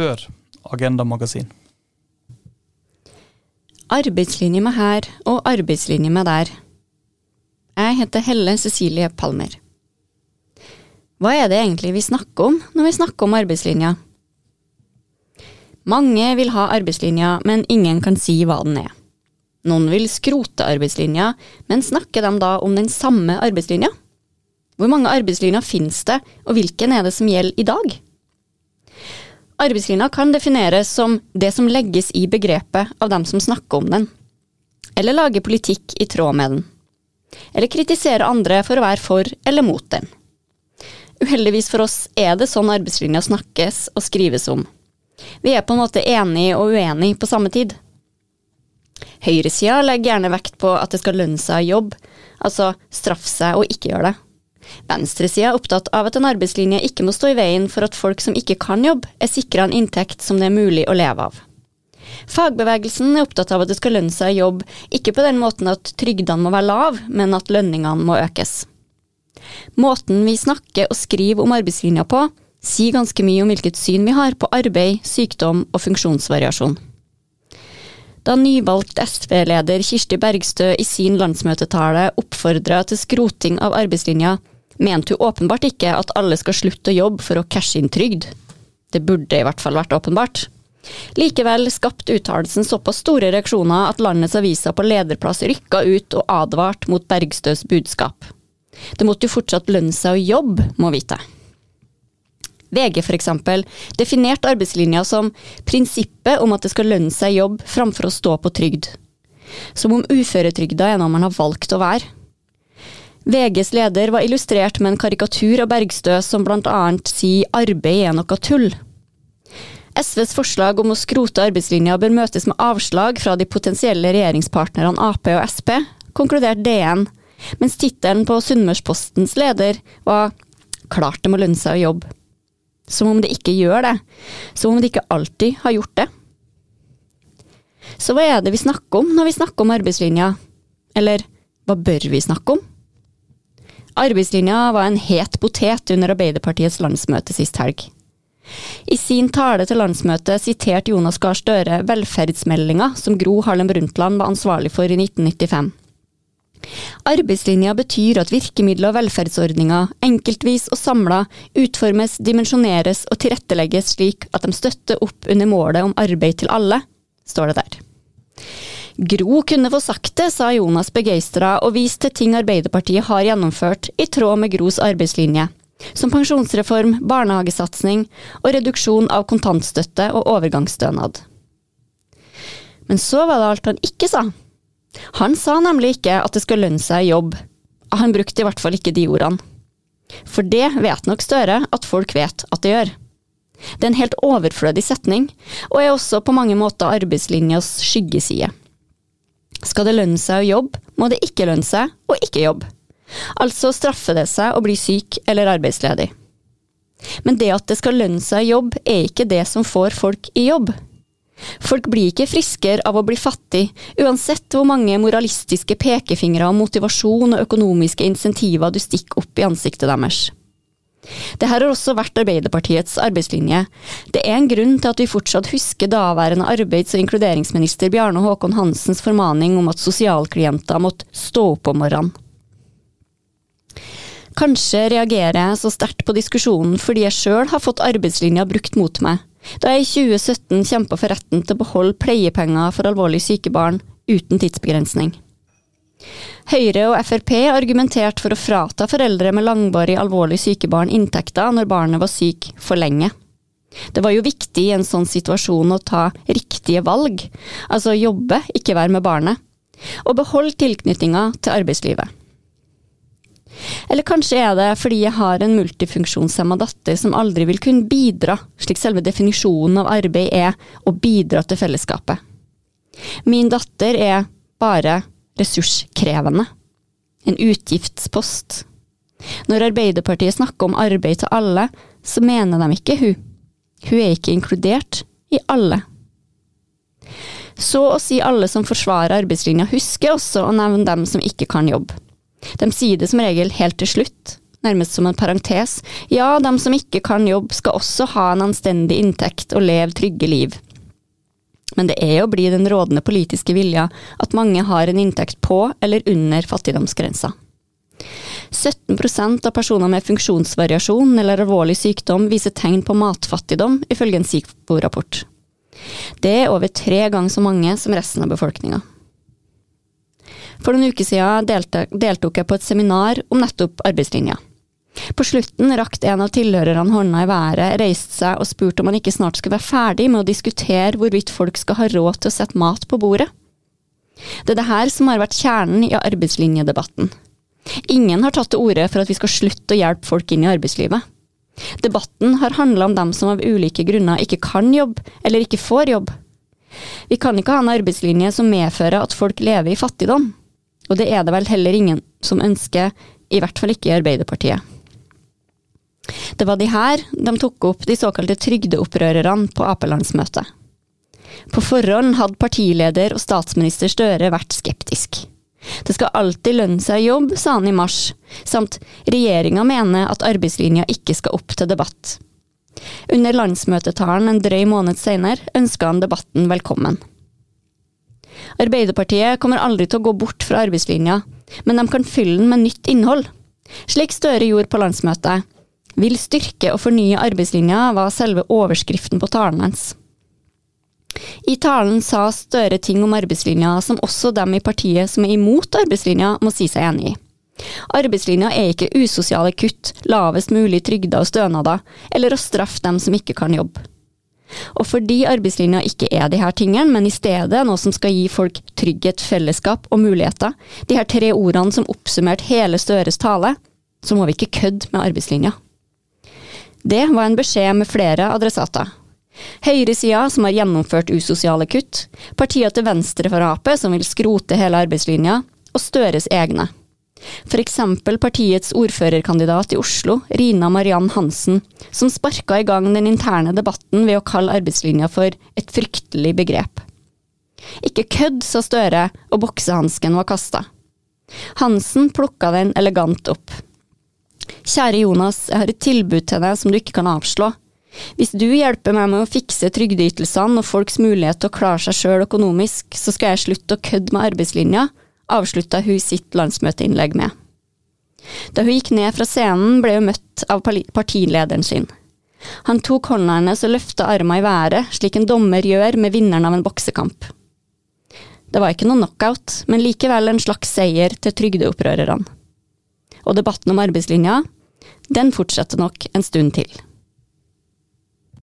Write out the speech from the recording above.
før Agenda Magasin. Arbeidslinje med her og arbeidslinje med der. Jeg heter Helle Cecilie Palmer. Hva er det egentlig vi snakker om når vi snakker om arbeidslinja? Mange vil ha arbeidslinja, men ingen kan si hva den er. Noen vil skrote arbeidslinja, men snakker de da om den samme arbeidslinja? Hvor mange arbeidslinjer finnes det, og hvilken er det som gjelder i dag? Arbeidslinja kan defineres som det som legges i begrepet av dem som snakker om den, eller lager politikk i tråd med den, eller kritiserer andre for å være for eller mot den. Uheldigvis for oss er det sånn arbeidslinja snakkes og skrives om. Vi er på en måte enige og uenige på samme tid. Høyresida legger gjerne vekt på at det skal lønne seg å jobbe, altså straffe seg å ikke gjøre det. Venstresida er opptatt av at en arbeidslinje ikke må stå i veien for at folk som ikke kan jobbe, er sikra en inntekt som det er mulig å leve av. Fagbevegelsen er opptatt av at det skal lønne seg å jobbe, ikke på den måten at trygdene må være lav, men at lønningene må økes. Måten vi snakker og skriver om arbeidslinja på, sier ganske mye om hvilket syn vi har på arbeid, sykdom og funksjonsvariasjon. Da nyvalgt SV-leder Kirsti Bergstø i sin landsmøtetale oppfordra til skroting av arbeidslinja, mente hun åpenbart ikke at alle skal slutte å jobbe for å cashe inn trygd. Det burde i hvert fall vært åpenbart. Likevel skapte uttalelsen såpass store reaksjoner at landets aviser på lederplass rykka ut og advarte mot Bergstøs budskap. Det måtte jo fortsatt lønne seg å jobbe, må vite. VG f.eks. definerte arbeidslinja som prinsippet om at det skal lønne seg jobb framfor å stå på trygd. Som om uføretrygda er noe man har valgt å være. VGs leder var illustrert med en karikatur av Bergstø som annet sier arbeid er noe tull. SVs forslag om å skrote arbeidslinja bør møtes med avslag fra de potensielle regjeringspartnerne Ap og Sp, konkluderte DN, mens tittelen på Sunnmørspostens leder var Klart det må lønne seg å jobbe. Som om det ikke gjør det. Som om det ikke alltid har gjort det. Så hva er det vi snakker om når vi snakker om arbeidslinja? Eller hva bør vi snakke om? Arbeidslinja var en het potet under Arbeiderpartiets landsmøte sist helg. I sin tale til landsmøtet siterte Jonas Gahr Støre velferdsmeldinga som Gro Harlem Brundtland var ansvarlig for i 1995. Arbeidslinja betyr at virkemidler og velferdsordninger, enkeltvis og samla, utformes, dimensjoneres og tilrettelegges slik at de støtter opp under målet om arbeid til alle, står det der. Gro kunne få sagt det, sa Jonas begeistra og viste til ting Arbeiderpartiet har gjennomført i tråd med Gros arbeidslinje, som pensjonsreform, barnehagesatsing og reduksjon av kontantstøtte og overgangsstønad. Men så var det alt han ikke sa. Han sa nemlig ikke at det skal lønne seg i jobb. Han brukte i hvert fall ikke de ordene. For det vet nok Støre at folk vet at det gjør. Det er en helt overflødig setning, og er også på mange måter arbeidslinjas skyggeside. Skal det lønne seg å jobbe, må det ikke lønne seg å ikke jobbe. Altså straffer det seg å bli syk eller arbeidsledig. Men det at det skal lønne seg å jobbe, er ikke det som får folk i jobb. Folk blir ikke friskere av å bli fattig, uansett hvor mange moralistiske pekefingre og motivasjon og økonomiske insentiver du stikker opp i ansiktet deres. Det her har også vært Arbeiderpartiets arbeidslinje. Det er en grunn til at vi fortsatt husker daværende arbeids- og inkluderingsminister Bjarne Håkon Hansens formaning om at sosialklienter måtte stå opp om morgenen. Kanskje reagerer jeg så sterkt på diskusjonen fordi jeg sjøl har fått arbeidslinja brukt mot meg, da jeg i 2017 kjempa for retten til å beholde pleiepenger for alvorlig syke barn uten tidsbegrensning. Høyre og Frp argumenterte for å frata foreldre med langvarig alvorlig syke barn inntekter når barnet var syk for lenge. Det var jo viktig i en sånn situasjon å ta riktige valg, altså jobbe, ikke være med barnet, og beholde tilknytninga til arbeidslivet. Eller kanskje er det fordi jeg har en multifunksjonshemma datter som aldri vil kunne bidra, slik selve definisjonen av arbeid er å bidra til fellesskapet. Min datter er bare ressurskrevende. En utgiftspost. Når Arbeiderpartiet snakker om arbeid til alle, så mener de ikke hun. Hun er ikke inkludert i alle. Så å si alle som forsvarer arbeidslinja, husker også å nevne dem som ikke kan jobbe. De sier det som regel helt til slutt, nærmest som en parentes, ja, dem som ikke kan jobb skal også ha en anstendig inntekt og leve trygge liv. Men det er jo å bli den rådende politiske vilja at mange har en inntekt på eller under fattigdomsgrensa. 17% av personer med funksjonsvariasjon eller alvorlig sykdom viser tegn på matfattigdom, ifølge en SIFO-rapport. Det er over tre ganger så mange som resten av befolkninga. For noen uker siden deltok jeg på et seminar om nettopp arbeidslinja. På slutten rakte en av tilhørerne hånda i været, reiste seg og spurte om han ikke snart skulle være ferdig med å diskutere hvorvidt folk skal ha råd til å sette mat på bordet. Det er det her som har vært kjernen i arbeidslinjedebatten. Ingen har tatt til orde for at vi skal slutte å hjelpe folk inn i arbeidslivet. Debatten har handla om dem som av ulike grunner ikke kan jobbe, eller ikke får jobb. Vi kan ikke ha en arbeidslinje som medfører at folk lever i fattigdom. Og det er det vel heller ingen som ønsker, i hvert fall ikke i Arbeiderpartiet. Det var de her de tok opp de såkalte trygdeopprørerne på Ap-landsmøtet. På forhånd hadde partileder og statsminister Støre vært skeptisk. Det skal alltid lønne seg jobb, sa han i mars, samt regjeringa mener at arbeidslinja ikke skal opp til debatt. Under landsmøtetalen en drøy måned senere ønska han debatten velkommen. Arbeiderpartiet kommer aldri til å gå bort fra arbeidslinja, men de kan fylle den med nytt innhold. Slik Støre gjorde på landsmøtet. Vil styrke og fornye arbeidslinja var selve overskriften på talen hans. I talen sa Støre ting om arbeidslinja som også dem i partiet som er imot arbeidslinja, må si seg enig i. Arbeidslinja er ikke usosiale kutt, lavest mulig trygder og stønader, eller å straffe dem som ikke kan jobbe. Og fordi arbeidslinja ikke er de her tingene, men i stedet noe som skal gi folk trygghet, fellesskap og muligheter, de her tre ordene som oppsummerte hele Støres tale, så må vi ikke kødde med arbeidslinja. Det var en beskjed med flere adressater. Høyresida, som har gjennomført usosiale kutt, partier til venstre for Ap, som vil skrote hele arbeidslinja, og Støres egne. Eksempel partiets ordførerkandidat i Oslo, Rina Mariann Hansen, som sparka i gang den interne debatten ved å kalle arbeidslinja for et fryktelig begrep. Ikke kødd, sa Støre, og boksehansken var kasta. Hansen plukka den elegant opp. Kjære Jonas, jeg har et tilbud til deg som du ikke kan avslå. Hvis du hjelper meg med å fikse trygdeytelsene og folks mulighet til å klare seg sjøl økonomisk, så skal jeg slutte å kødde med arbeidslinja, avslutta hun sitt landsmøteinnlegg med. Da hun gikk ned fra scenen, ble hun møtt av partilederen sin. Han tok hånda hennes og løfta arma i været, slik en dommer gjør med vinneren av en boksekamp. Det var ikke noe knockout, men likevel en slags seier til trygdeopprørerne. Og debatten om arbeidslinja, den fortsetter nok en stund til.